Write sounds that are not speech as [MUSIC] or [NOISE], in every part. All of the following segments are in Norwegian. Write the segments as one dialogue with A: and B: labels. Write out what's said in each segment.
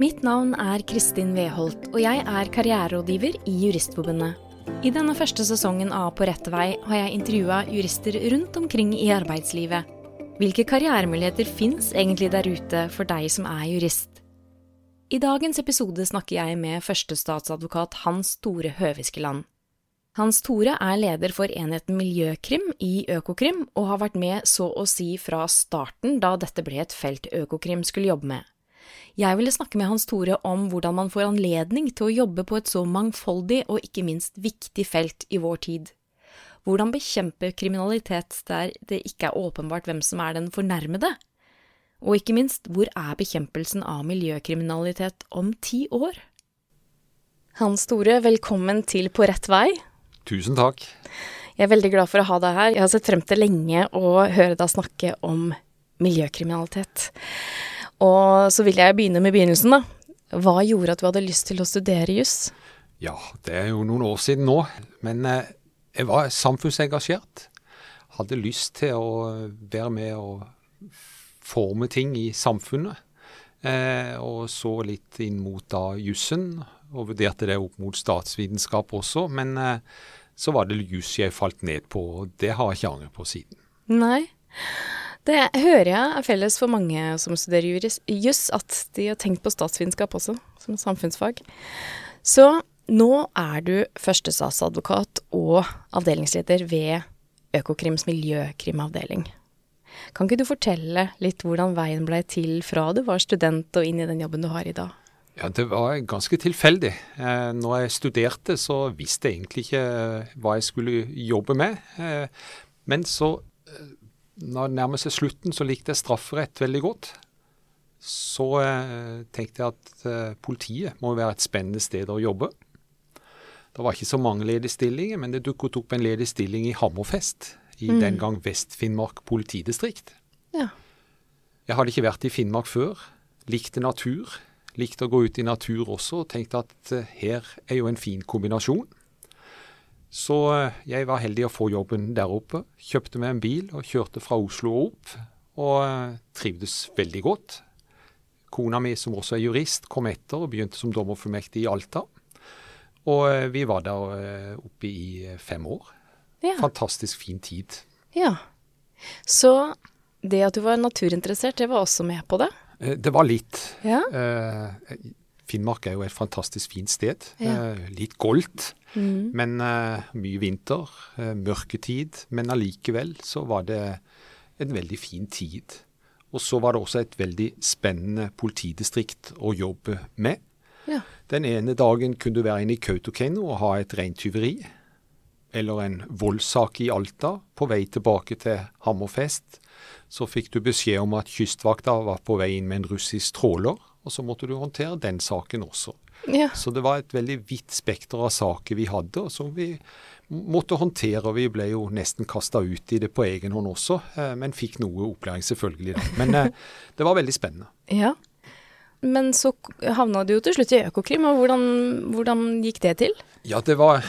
A: Mitt navn er Kristin Weholt, og jeg er karriererådgiver i Juristforbundet. I denne første sesongen av På rette vei har jeg intervjua jurister rundt omkring i arbeidslivet. Hvilke karrieremuligheter fins egentlig der ute for deg som er jurist? I dagens episode snakker jeg med førstestatsadvokat Hans Tore Høviskeland. Hans Tore er leder for enheten Miljøkrim i Økokrim, og har vært med så å si fra starten da dette ble et felt Økokrim skulle jobbe med. Jeg ville snakke med Hans Tore om hvordan man får anledning til å jobbe på et så mangfoldig og ikke minst viktig felt i vår tid. Hvordan bekjempe kriminalitet der det ikke er åpenbart hvem som er den fornærmede? Og ikke minst, hvor er bekjempelsen av miljøkriminalitet om ti år? Hans Tore, velkommen til På rett vei.
B: Tusen takk.
A: Jeg er veldig glad for å ha deg her. Jeg har sett frem til lenge å høre deg snakke om miljøkriminalitet. Og så vil jeg begynne med begynnelsen, da. Hva gjorde at du hadde lyst til å studere juss?
B: Ja, det er jo noen år siden nå. Men eh, jeg var samfunnsengasjert. Hadde lyst til å være med og forme ting i samfunnet. Eh, og så litt inn mot da jussen, og vurderte det opp mot statsvitenskap også. Men eh, så var det juss jeg falt ned på, og det har jeg ikke angret på siden.
A: Nei. Det hører jeg er felles for mange som studerer juss, at de har tenkt på statsvitenskap også, som samfunnsfag. Så nå er du førstestatsadvokat og avdelingsleder ved Økokrims miljøkrimavdeling. Kan ikke du fortelle litt hvordan veien blei til fra du var student og inn i den jobben du har i dag?
B: Ja, Det var ganske tilfeldig. Eh, når jeg studerte, så visste jeg egentlig ikke hva jeg skulle jobbe med. Eh, men så når det nærmer seg slutten, så likte jeg strafferett veldig godt. Så eh, tenkte jeg at eh, politiet må være et spennende sted å jobbe. Det var ikke så mange ledige stillinger, men det dukket opp en ledig stilling i Hammerfest. I mm. den gang Vest-Finnmark politidistrikt. Ja. Jeg hadde ikke vært i Finnmark før. Likte natur. Likte å gå ut i natur også, og tenkte at eh, her er jo en fin kombinasjon. Så eh, jeg var heldig å få jobben der oppe. Kjøpte meg en bil og kjørte fra Oslo opp, og eh, trivdes veldig godt. Kona mi, som også er jurist, kom etter og begynte som dommerfullmektig i Alta. Og eh, vi var der oppe i fem år. Ja. Fantastisk fin tid.
A: Ja. Så det at du var naturinteressert, det var også med på det?
B: Det var litt. Ja. Finnmark er jo et fantastisk fint sted. Ja. litt goldt. Mm. Men uh, mye vinter, uh, mørketid. Men allikevel så var det en veldig fin tid. Og så var det også et veldig spennende politidistrikt å jobbe med. Ja. Den ene dagen kunne du være inne i Kautokeino og ha et reintyveri. Eller en voldssak i Alta. På vei tilbake til Hammerfest så fikk du beskjed om at Kystvakta var på vei inn med en russisk tråler. Og så måtte du håndtere den saken også. Ja. Så det var et veldig vidt spekter av saker vi hadde, og som vi måtte håndtere. og Vi ble jo nesten kasta ut i det på egen hånd også, eh, men fikk noe opplæring selvfølgelig. Da. Men eh, [LAUGHS] det var veldig spennende. Ja.
A: Men så havna du jo til slutt i Økokrim, og hvordan, hvordan gikk det til?
B: Ja, det var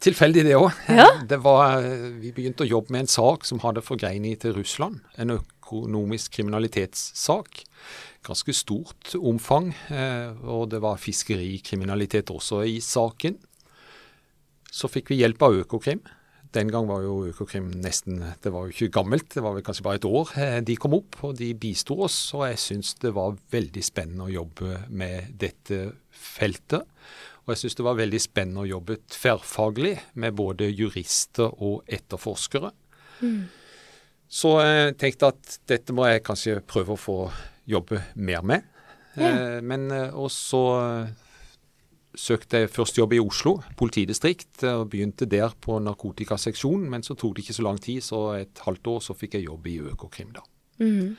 B: tilfeldig det òg. Ja? [LAUGHS] Vi begynte å jobbe med en sak som hadde forgreining til Russland. En økonomisk kriminalitetssak ganske stort omfang. Eh, og det var fiskerikriminalitet også i saken. Så fikk vi hjelp av Økokrim. Den gang var jo Økokrim nesten Det var jo ikke gammelt, det var vel kanskje bare et år. Eh, de kom opp, og de bisto oss. Og jeg syns det var veldig spennende å jobbe med dette feltet. Og jeg syns det var veldig spennende å jobbe tverrfaglig med både jurister og etterforskere. Mm. Så jeg tenkte at dette må jeg kanskje prøve å få jobbe mer med. Ja. Eh, men eh, Og så søkte jeg først jobb i Oslo politidistrikt, eh, og begynte der på narkotikaseksjonen. Men så tok det ikke så lang tid, så et halvt år så fikk jeg jobb i Økokrim da. Mm.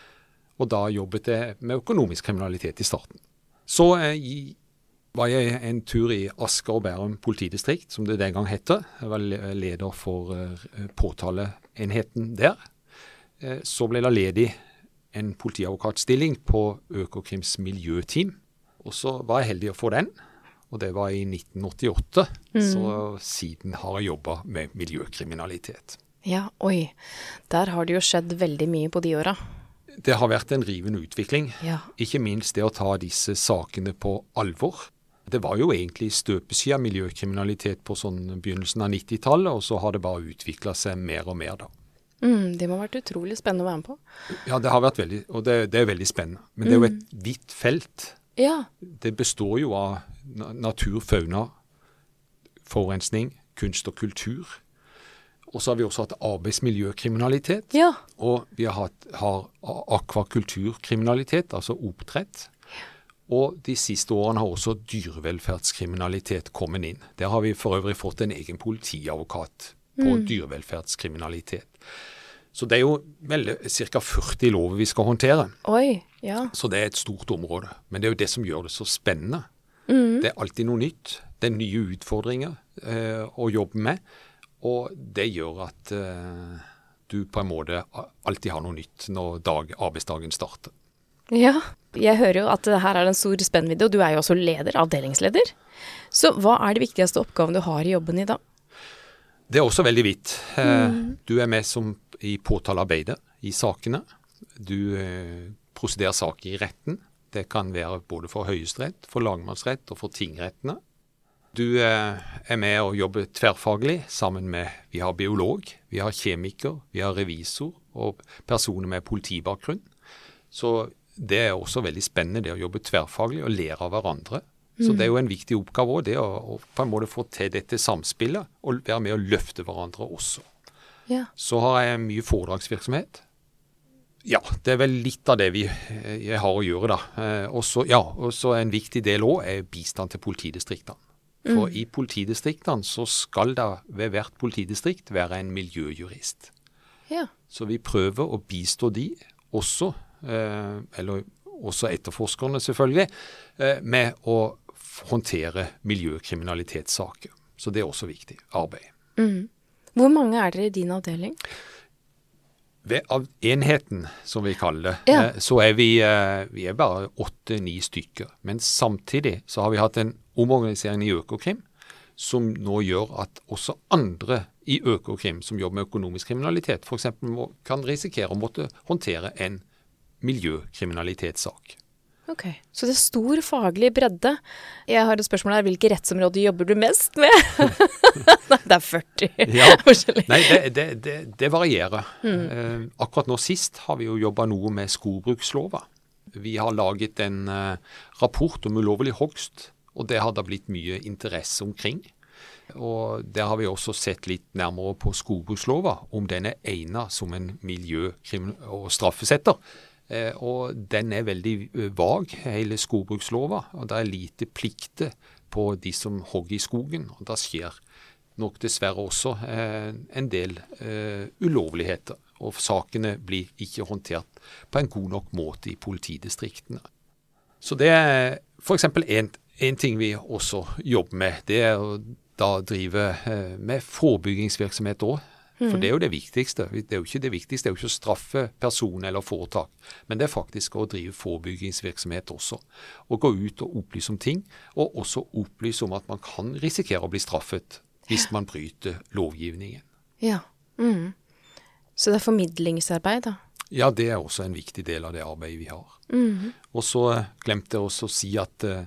B: Og da jobbet jeg med økonomisk kriminalitet i starten. Så i, var jeg en tur i Asker og Bærum politidistrikt, som det den gang het. Jeg var leder for påtaleenheten der. Så ble det ledig en politiadvokatstilling på Økokrims miljøteam. Og så var jeg heldig å få den, og det var i 1988. Mm. Så siden har jeg jobba med miljøkriminalitet.
A: Ja, oi. Der har det jo skjedd veldig mye på de åra.
B: Det har vært en rivende utvikling.
A: Ja.
B: Ikke minst det å ta disse sakene på alvor. Det var jo egentlig støpeskya miljøkriminalitet på sånn begynnelsen av 90-tallet, og så har det bare utvikla seg mer og mer, da.
A: Mm, det må ha vært utrolig spennende å være med på.
B: Ja, det har vært veldig, og det, det er veldig spennende. Men det er jo et hvitt felt.
A: Ja.
B: Det består jo av na- natur, fauna, forurensning, kunst og kultur. Og så har vi også hatt arbeidsmiljøkriminalitet.
A: Ja.
B: Og vi har hatt har akvakulturkriminalitet, altså oppdrett. Og de siste årene har også dyrevelferdskriminalitet kommet inn. Der har vi for øvrig fått en egen politiadvokat på dyrevelferdskriminalitet. Så det er jo ca. 40 lover vi skal håndtere.
A: Oi. Ja.
B: Så det er et stort område. Men det er jo det som gjør det så spennende. Det er alltid noe nytt. Det er nye utfordringer eh, å jobbe med. Og det gjør at eh, du på en måte alltid har noe nytt når dag, arbeidsdagen starter.
A: Ja. Jeg hører jo at her er det en stor spennvidde, og du er jo også leder, avdelingsleder. Så hva er de viktigste oppgavene du har i jobben i dag?
B: Det er også veldig vidt. Mm. Du er med som i påtalearbeidet i sakene. Du eh, prosederer saker i retten. Det kan være både for Høyesterett, for lagmannsrett og for tingrettene. Du eh, er med og jobber tverrfaglig sammen med Vi har biolog, vi har kjemiker, vi har revisor og personer med politibakgrunn. Så det er også veldig spennende det å jobbe tverrfaglig og lære av hverandre. Så det er jo en viktig oppgave òg, det å, på en måte få til dette samspillet og være med å løfte hverandre også.
A: Ja.
B: Så har jeg mye foredragsvirksomhet. Ja, det er vel litt av det vi eh, jeg har å gjøre, da. Også, Og så ja, og så en viktig del òg er bistand til politidistriktene. For i politidistriktene så skal det ved hvert politidistrikt være en miljøjurist.
A: Ja.
B: Så vi prøver å bistå de også, eh, eller også etterforskerne selvfølgelig, eh, med å håndtere miljøkriminalitetssaker. Så det er også viktig arbeid.
A: Hvor mange er dere i din avdeling?
B: Ved av enheten, som vi kaller det,
A: Ja.
B: eh, så er vi, eh, vi er bare åtte-ni stykker. Men samtidig så har vi hatt en omorganisering i Økokrim som nå gjør at også andre i Økokrim som jobber med økonomisk kriminalitet, f.eks. kan risikere å måtte håndtere en miljøkriminalitetssak.
A: Ok, Så det er stor faglig bredde. Jeg har et spørsmål her. Hvilke rettsområder jobber du mest med? [LAUGHS] Nei, det er 40
B: Ja. [LAUGHS]
A: forskjellige.
B: Nei, det, det, det, det varierer. Eh, akkurat nå sist har vi jo jobba noe med skogbrukslova. Vi har laget en eh, rapport om ulovlig hogst, og det har da blitt mye interesse omkring. Og Der har vi også sett litt nærmere på skogbrukslova, om den er egnet som en miljø- og straffesetter. Eh, og den er veldig eh, vag, hele skogbrukslova. Og det er lite plikter på de som hogger i skogen. Og det skjer nok dessverre også eh, en del ulovligheter. Og sakene blir ikke håndtert på en god nok måte i politidistriktene. Så det er f.eks. én ting vi også jobber med. Det er å da drive med forebyggingsvirksomhet òg. For det er jo det viktigste. Det er jo ikke det viktigste det er jo ikke å straffe person eller foretak, men det er faktisk å drive forebyggingsvirksomhet også. Og gå ut og opplyse om ting, og også opplyse om at man kan risikere å bli straffet hvis man bryter lovgivningen.
A: Ja. Mm. Så det er formidlingsarbeid, da.
B: Ja, det er også en viktig del av det arbeidet vi har. Og så glemte jeg også å si at eh,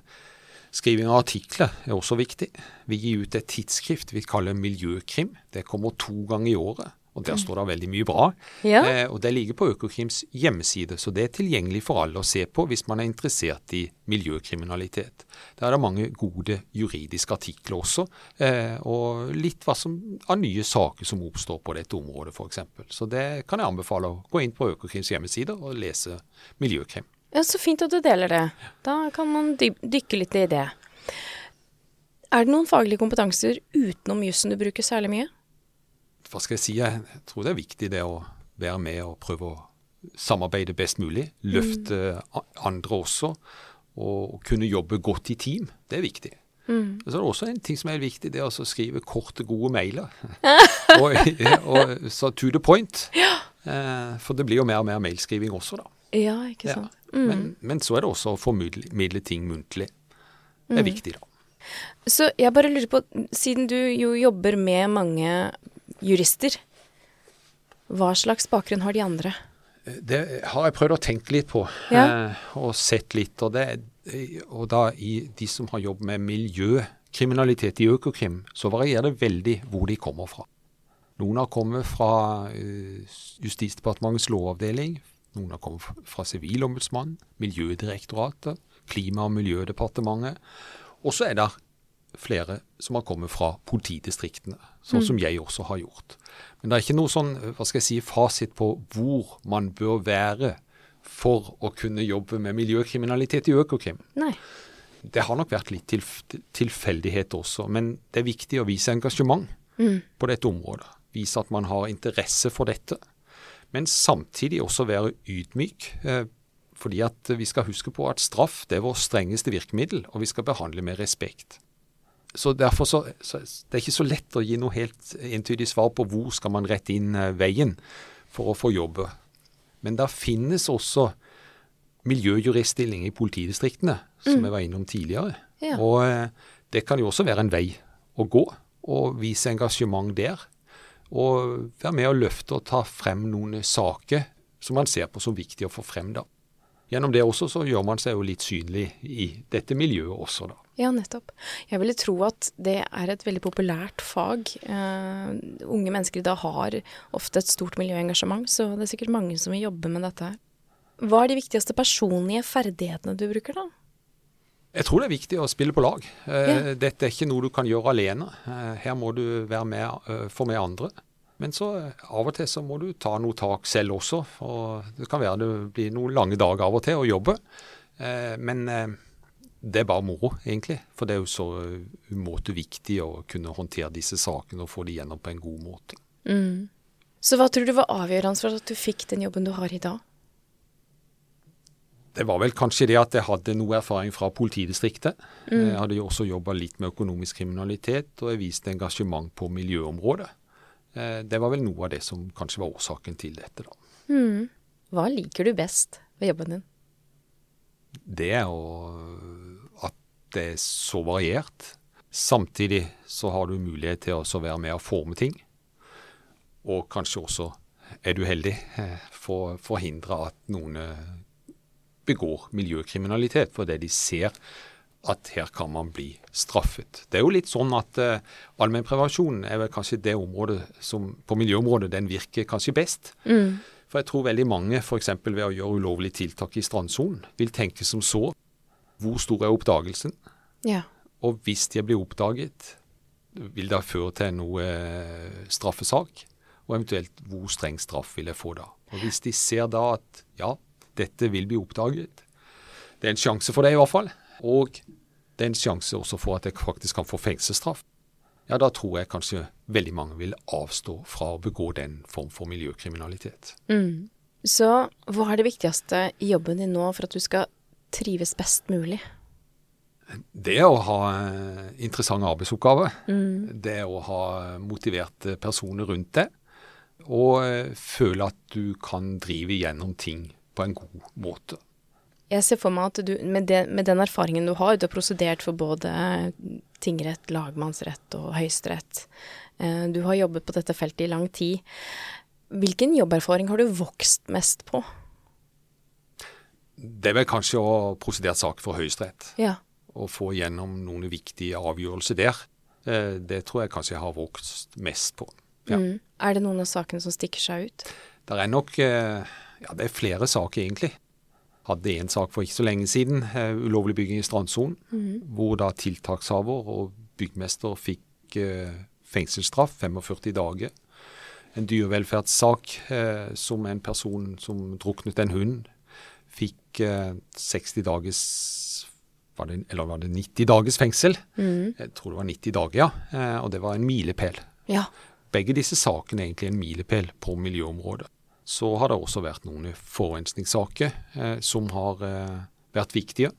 B: skriving av artikler er også viktig. Vi gir ut et tidsskrift vi kaller Miljøkrim. Det kommer to ganger i året. Og Der står det veldig mye bra.
A: Ja.
B: Eh, og Det ligger på Økokrims hjemmeside, så det er tilgjengelig for alle å se på hvis man er interessert i miljøkriminalitet. Der er det mange gode juridiske artikler også, eh, og litt hva som, av nye saker som oppstår på dette området f.eks. Så det kan jeg anbefale å gå inn på Økokrims hjemmeside og lese miljøkrim.
A: Ja, Så fint at du deler det. Da kan man dykke litt i det. Er det noen faglige kompetanser utenom jussen du bruker særlig mye?
B: Hva skal jeg si? Jeg tror det er viktig det å være med og prøve å samarbeide best mulig. Løfte mm. andre også. Og kunne jobbe godt i team. Det er viktig. Så er det også en ting som er viktig, det er altså å skrive korte, gode mailer. [LAUGHS] og, og, så to the point. Ja. For det blir jo mer og mer mailskriving også, da.
A: Ja, ikke
B: Ja.
A: sant.
B: Men, men så er det også å formidle ting muntlig. Det er viktig, da.
A: Så jeg bare lurer på, siden du jo jobber med mange jurister, hva slags bakgrunn har de andre?
B: Det har jeg prøvd å tenke litt på,
A: Ja.
B: eh, og sett litt. Og, det, og da i de som har jobbet med miljøkriminalitet i Økokrim, så varierer det veldig hvor de kommer fra. Noen har kommet fra eh, Justisdepartementets lovavdeling. Noen har kommet fra- Sivilombudsmannen, Miljødirektoratet, Klima- og miljødepartementet. Og så er det flere som har kommet fra politidistriktene, sånn som jeg også har gjort. Men det er ikke noe sånn, hva skal jeg si, fasit på hvor man bør være for å kunne jobbe med miljøkriminalitet i Økokrim.
A: Nei.
B: Det har nok vært litt tilf tilfeldighet også, men det er viktig å vise engasjement på dette området. Vise at man har interesse for dette, men samtidig også være ydmyk. Eh, fordi at vi skal huske på at straff det er vår strengeste virkemiddel, og vi skal behandle med respekt. Så derfor så, så Det er ikke så lett å gi noe helt entydig svar på hvor skal man rette inn eh, veien for å få jobbe. Men det finnes også miljøjuriststilling i politidistriktene, som jeg var innom tidligere.
A: Ja.
B: Og eh, det kan jo også være en vei å gå, og vise engasjement der. Og være med å løfte og ta frem noen saker som man ser på som viktig å få frem. da. Gjennom det også så gjør man seg jo litt synlig i dette miljøet også, da.
A: Ja, nettopp. Jeg ville tro at det er et veldig populært fag. Uh, unge mennesker i dag har ofte et stort miljøengasjement, så det er sikkert mange som vil jobbe med dette her. Hva er de viktigste personlige ferdighetene du bruker, da?
B: Jeg tror det er viktig å spille på lag. Eh,
A: Ja.
B: Dette er ikke noe du kan gjøre alene. Eh, her må du være med, for få med andre. Men så eh, av og til så må du ta noe tak selv også. Og det kan være det blir noen lange dager av og til å jobbe. Eh, men eh, det er bare moro, egentlig. For det er jo så eh, umåte viktig å kunne håndtere disse sakene og få de gjennom på en god måte.
A: Så hva tror du var avgjørende for at du fikk den jobben du har i dag?
B: Det var vel kanskje det at jeg hadde noe erfaring fra politidistriktet. Jeg hadde jo også jobba litt med økonomisk kriminalitet, og jeg viste engasjement på miljøområdet. Eh, Det var vel noe av det som kanskje var årsaken til dette, da.
A: Hva liker du best ved jobben din?
B: Det er jo at det er så variert. Samtidig så har du mulighet til å være med og forme ting. Og kanskje også, er du heldig, eh, få forhindre at noen eh, begår miljøkriminalitet fordi de ser at her kan man bli straffet. Det er jo litt sånn at eh, allmennprevensjon er vel kanskje det området som på miljøområdet den virker kanskje best. For jeg tror veldig mange f.eks. ved å gjøre ulovlige tiltak i strandsonen, vil tenke som så hvor stor er oppdagelsen?
A: Ja.
B: Og hvis de blir oppdaget, vil det føre til noe eh, straffesak? Og eventuelt hvor streng straff vil jeg få da? Og hvis de ser da at ja, dette vil bli oppdaget, det er en sjanse for det i hvert fall, og det er en sjanse også for at jeg faktisk kan få fengselsstraff, ja da tror jeg kanskje veldig mange vil avstå fra å begå den form for miljøkriminalitet.
A: Så hva er det viktigste i jobben din nå for at du skal trives best mulig?
B: Det å ha eh, interessante arbeidsoppgaver, det å ha motiverte personer rundt deg, og eh, føle at du kan drive gjennom ting på en god måte.
A: Jeg ser for meg at du, med, det, med den erfaringen du har, du har prosedert for både tingrett, lagmannsrett og høyesterett. Eh, Du har jobbet på dette feltet i lang tid. Hvilken jobberfaring har du vokst mest på?
B: Det er vel kanskje å prosedert sak for Høyesterett,
A: Ja.
B: og få gjennom noen viktige avgjørelser der. Eh, Det tror jeg kanskje jeg har vokst mest på. Ja.
A: Mm. Er det noen av sakene som stikker seg ut?
B: Det er nok eh, Ja, det er flere saker, egentlig. Hadde en sak for ikke så lenge siden, uh, ulovlig bygging i strandsonen, hvor da tiltakshaver og byggmester fikk uh, fengselsstraff, 45 dager. En dyrevelferdssak uh, som en person som druknet en hund, fikk eh, 60 dagers var det, Eller var det 90 dagers fengsel? Jeg tror det var 90 dager, ja. Og det var en milepæl.
A: Ja.
B: Begge disse sakene er egentlig en milepæl på miljøområdet. Så har det også vært noen forurensningssaker eh, som har eh, vært viktige.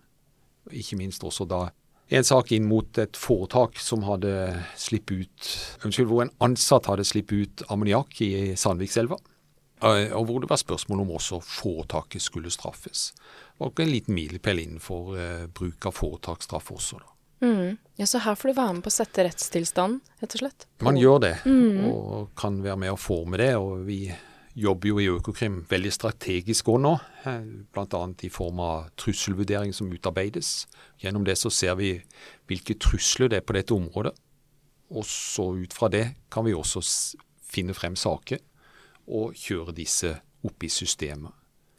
B: Ikke minst også da en sak inn mot et foretak som hadde slippet ut Unnskyld, hvor en ansatt hadde slippet ut ammoniakk i Sandvikselva. Eh, og hvor det var spørsmål om også foretaket skulle straffes. Det var ikke en liten milepæl innenfor eh, bruk av foretaksstraff også, da.
A: Mm. ja. Så her får du være med på å sette rettstilstanden, rett og slett.
B: Man gjør det, og kan være med å forme det. Og vi jobber jo i Økokrim veldig strategisk òg nå, eh, bl.a. i form av trusselvurdering som utarbeides. Gjennom det så ser vi hvilke trusler det er på dette området. Og så ut fra det kan vi også finne frem saker og kjøre disse opp i systemet.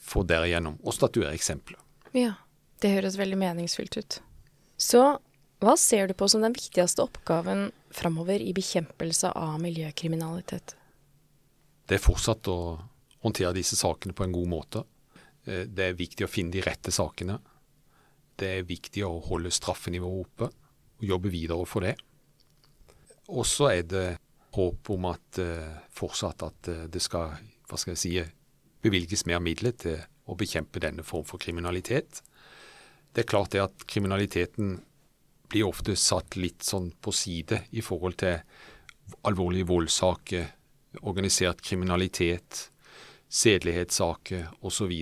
B: For derigjennom å statuere eksempler.
A: Ja, det høres veldig meningsfylt ut. Så hva ser du på som den viktigste oppgaven framover i bekjempelse av miljøkriminalitet?
B: Det er fortsatt å håndtere disse sakene på en god måte. Eh, det er viktig å finne de rette sakene. Det er viktig å holde straffenivået oppe og jobbe videre for det. Og så er det håp om at uh, fortsatt at uh, det skal, hva skal jeg si, bevilges mer midler til å bekjempe denne form for kriminalitet. Det er klart det at kriminaliteten blir ofte satt litt sånn på side i forhold til alvorlige voldssaker, organisert kriminalitet, sedelighetssaker osv.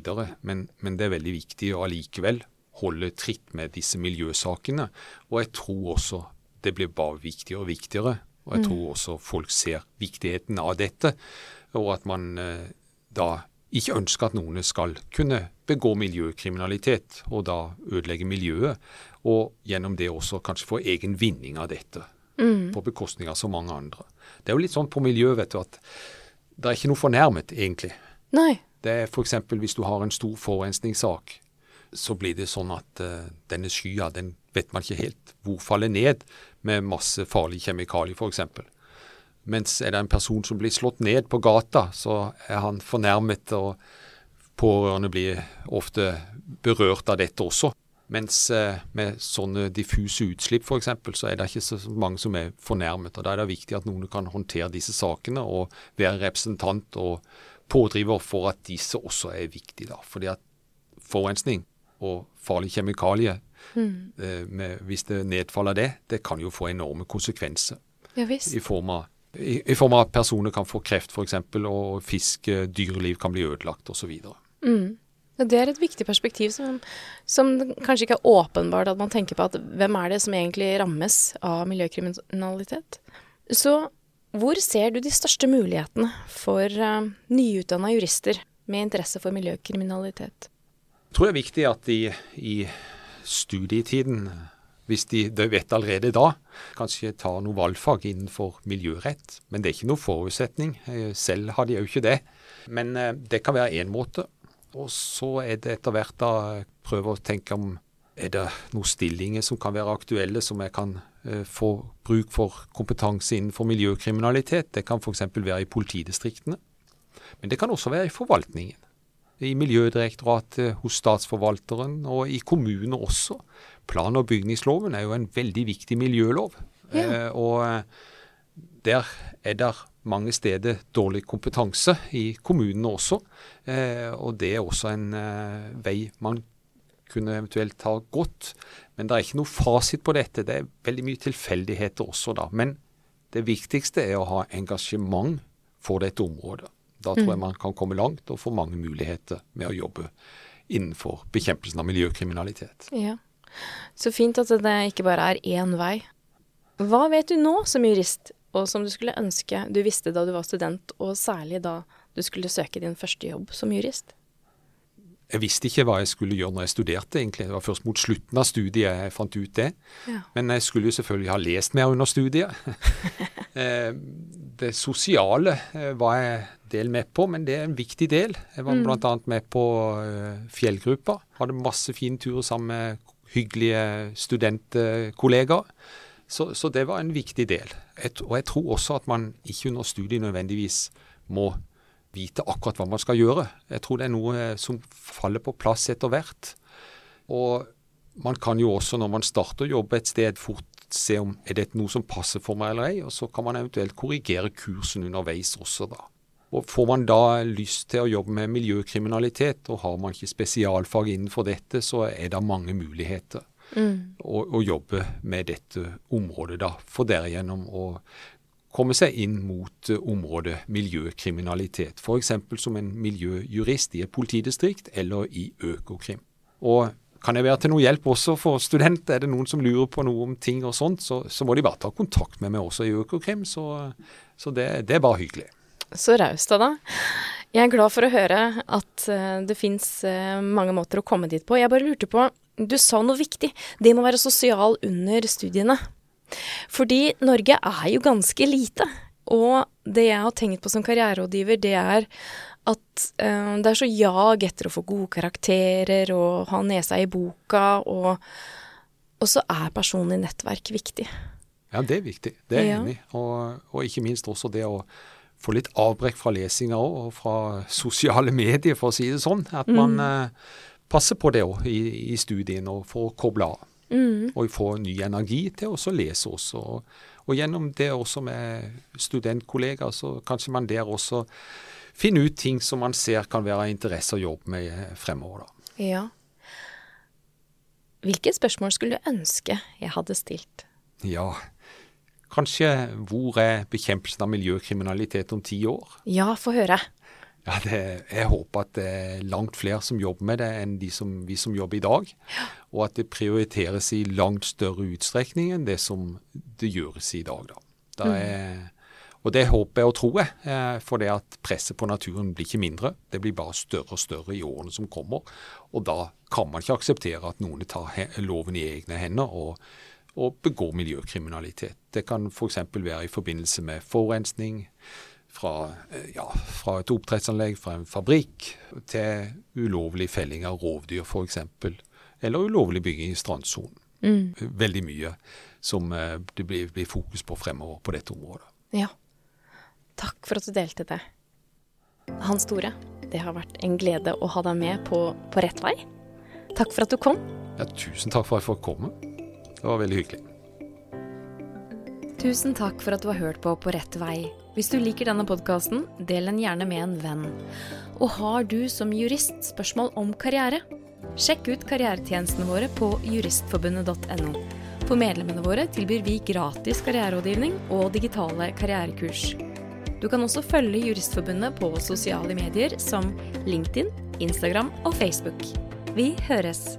B: Men, men det er veldig viktig å allikevel holde tritt med disse miljøsakene. Og jeg tror også det blir bare viktigere og viktigere. Og jeg mm. tror også folk ser viktigheten av dette, og at man eh, da ikke ønsker at noen skal kunne begå miljøkriminalitet og da ødelegge miljøet, og gjennom det også kanskje få egen vinning av dette. Mm. På bekostning av så mange andre. Det er jo litt sånn på miljø, vet du, at det er ikke noe fornærmet, egentlig.
A: Nei.
B: Det er f.eks. hvis du har en stor forurensningssak, så blir det sånn at uh, denne skya, den vet man ikke helt hvor faller ned med masse farlige kjemikalier, f.eks. Mens er det en person som blir slått ned på gata, så er han fornærmet, og pårørende blir ofte berørt av dette også. Mens eh, med sånne diffuse utslipp f.eks., så er det ikke så mange som er fornærmet. og Da er det viktig at noen kan håndtere disse sakene og være representant og pådriver for at disse også er viktige. da. Fordi at forurensning og farlige kjemikalier, mm. med, hvis det nedfaller det, det kan jo få enorme konsekvenser.
A: Ja,
B: I form av i, i, form av at personer kan få kreft f.eks., og fisk, eh, dyreliv kan bli ødelagt osv.
A: Mm. Det er et viktig perspektiv som, som, kanskje ikke er åpenbart at man tenker på at hvem er det som egentlig rammes av miljøkriminalitet. Så hvor ser du de største mulighetene for uh, nyutdanna jurister med interesse for miljøkriminalitet?
B: Jeg tror det er viktig at de i studietiden hvis de, de vet allerede da, kanskje tar noe valgfag innenfor miljørett. Men det er ikke noe forutsetning. Eh, selv har de jo ikke det. Men eh, det kan være én måte. Og så er det etter hvert da prøve å tenke om er det noen stillinger som kan være aktuelle, som jeg kan eh, få bruk for kompetanse innenfor miljøkriminalitet. Det kan f.eks. være i politidistriktene. Men det kan også være i forvaltningen i Miljødirektoratet, hos Statsforvalteren og i kommuner også. Plan- og bygningsloven er jo en veldig viktig miljølov. Ja. Eh, og eh, der er det mange steder dårlig kompetanse i kommunene også. Eh, og det er også en eh, vei man kunne eventuelt ha gått. Men det er ikke noe fasit på dette. Det er veldig mye tilfeldigheter også, da. Men det viktigste er å ha engasjement for dette området. Da tror jeg mm. man kan komme langt og få mange muligheter med å jobbe innenfor bekjempelsen av miljøkriminalitet.
A: Ja. Så fint at det ikke bare er én vei. Hva vet du nå som jurist, og som du skulle ønske du visste da du var student, og særlig da du skulle søke din første jobb som jurist?
B: Jeg visste ikke hva jeg skulle gjøre når jeg studerte, egentlig. Det var først mot slutten av studiet jeg fant ut det. Ja. Men jeg skulle jo selvfølgelig ha lest mer under studiet. [LAUGHS] Eh, det sosiale eh, var jeg del med på, men det er en viktig del. Jeg var mm. bl.a. med på uh, fjellgruppa. Hadde masse fine turer sammen med hyggelige studentkollegaer. Så, så, det var en viktig del. Et, og jeg tror også at man ikke under studiet nødvendigvis må vite akkurat hva man skal gjøre. Jeg tror det er noe eh, som faller på plass etter hvert. Og man kan jo også, når man starter å jobbe et sted, fort se om er det noe som passer for meg eller ei, og så kan man eventuelt korrigere kursen underveis også, da. Og Får man da lyst til å jobbe med miljøkriminalitet, og har man ikke spesialfag innenfor dette, så er det mange muligheter. Mm. Å, å, jobbe med dette området, da, for derigjennom å komme seg inn mot uh, området miljøkriminalitet. F.eks. som en miljøjurist i et politidistrikt eller i Økokrim. Og kan jeg være til noe hjelp også for studenter? Er det noen som lurer på noe om ting og sånt, så, så må de bare ta kontakt med meg også i Økokrim. Så, så det, det, er bare hyggelig.
A: Så raust av deg. Jeg er glad for å høre at uh, det fins uh, mange måter å komme dit på. Jeg bare lurte på, du sa noe viktig. Det må være sosial under studiene. Fordi Norge er jo ganske lite. Og det jeg har tenkt på som karriererådgiver, det er at uh, det er så jag etter å få gode karakterer og ha nesa i boka, og, og så er personlig nettverk viktig.
B: Ja, det er viktig. Det er jeg ja. enig i. Og, og, ikke minst også det å få litt avbrekk fra lesinga òg, og fra sosiale medier, for å si det sånn. At man mm. eh, passer på det òg i, i studien, og få koble av. Mm. Og få ny energi til å lese også. Og, og, gjennom det også med studentkollegaer, så kanskje man der også finner ut ting som man ser kan være av interesse å jobbe med fremover. da.
A: Ja. Hvilke spørsmål skulle du ønske jeg hadde stilt?
B: Ja, Kanskje hvor er bekjempelsen av miljøkriminalitet om ti år?
A: Ja, få høre.
B: Ja, det, Jeg håper at det er langt flere som jobber med det enn de som, vi som jobber i dag. Og at det prioriteres i langt større utstrekning enn det som det gjøres i dag. Da. Mm. er, og det håper jeg og tror jeg, eh, for det at presset på naturen blir ikke mindre. Det blir bare større og større i årene som kommer. Og da kan man ikke akseptere at noen tar loven i egne hender og og begår miljøkriminalitet. Det kan f.eks. være i forbindelse med forurensning fra, eh, ja, fra, et oppdrettsanlegg, fra en fabrikk, til ulovlig felling av rovdyr f.eks. Eller ulovlig bygging i strandsonen. Mm. Veldig mye som eh, det blir, blir, fokus på fremover på dette området.
A: Ja. Takk for at du delte det. Hans Store, det har vært en glede å ha deg med på, på rett vei. Takk for at du kom.
B: Ja, tusen takk for at jeg fikk komme. Det var veldig hyggelig.
A: Tusen takk for at du har hørt på På rett vei. Hvis du liker denne podkasten, del den gjerne med en venn. Og har du som jurist spørsmål om karriere? Sjekk ut karrieretjenestene våre på juristforbundet.no. For medlemmene våre tilbyr vi gratis karriererådgivning og digitale karrierekurs. Du kan også følge Juristforbundet på sosiale medier som LinkedIn, Instagram og Facebook. Vi høres!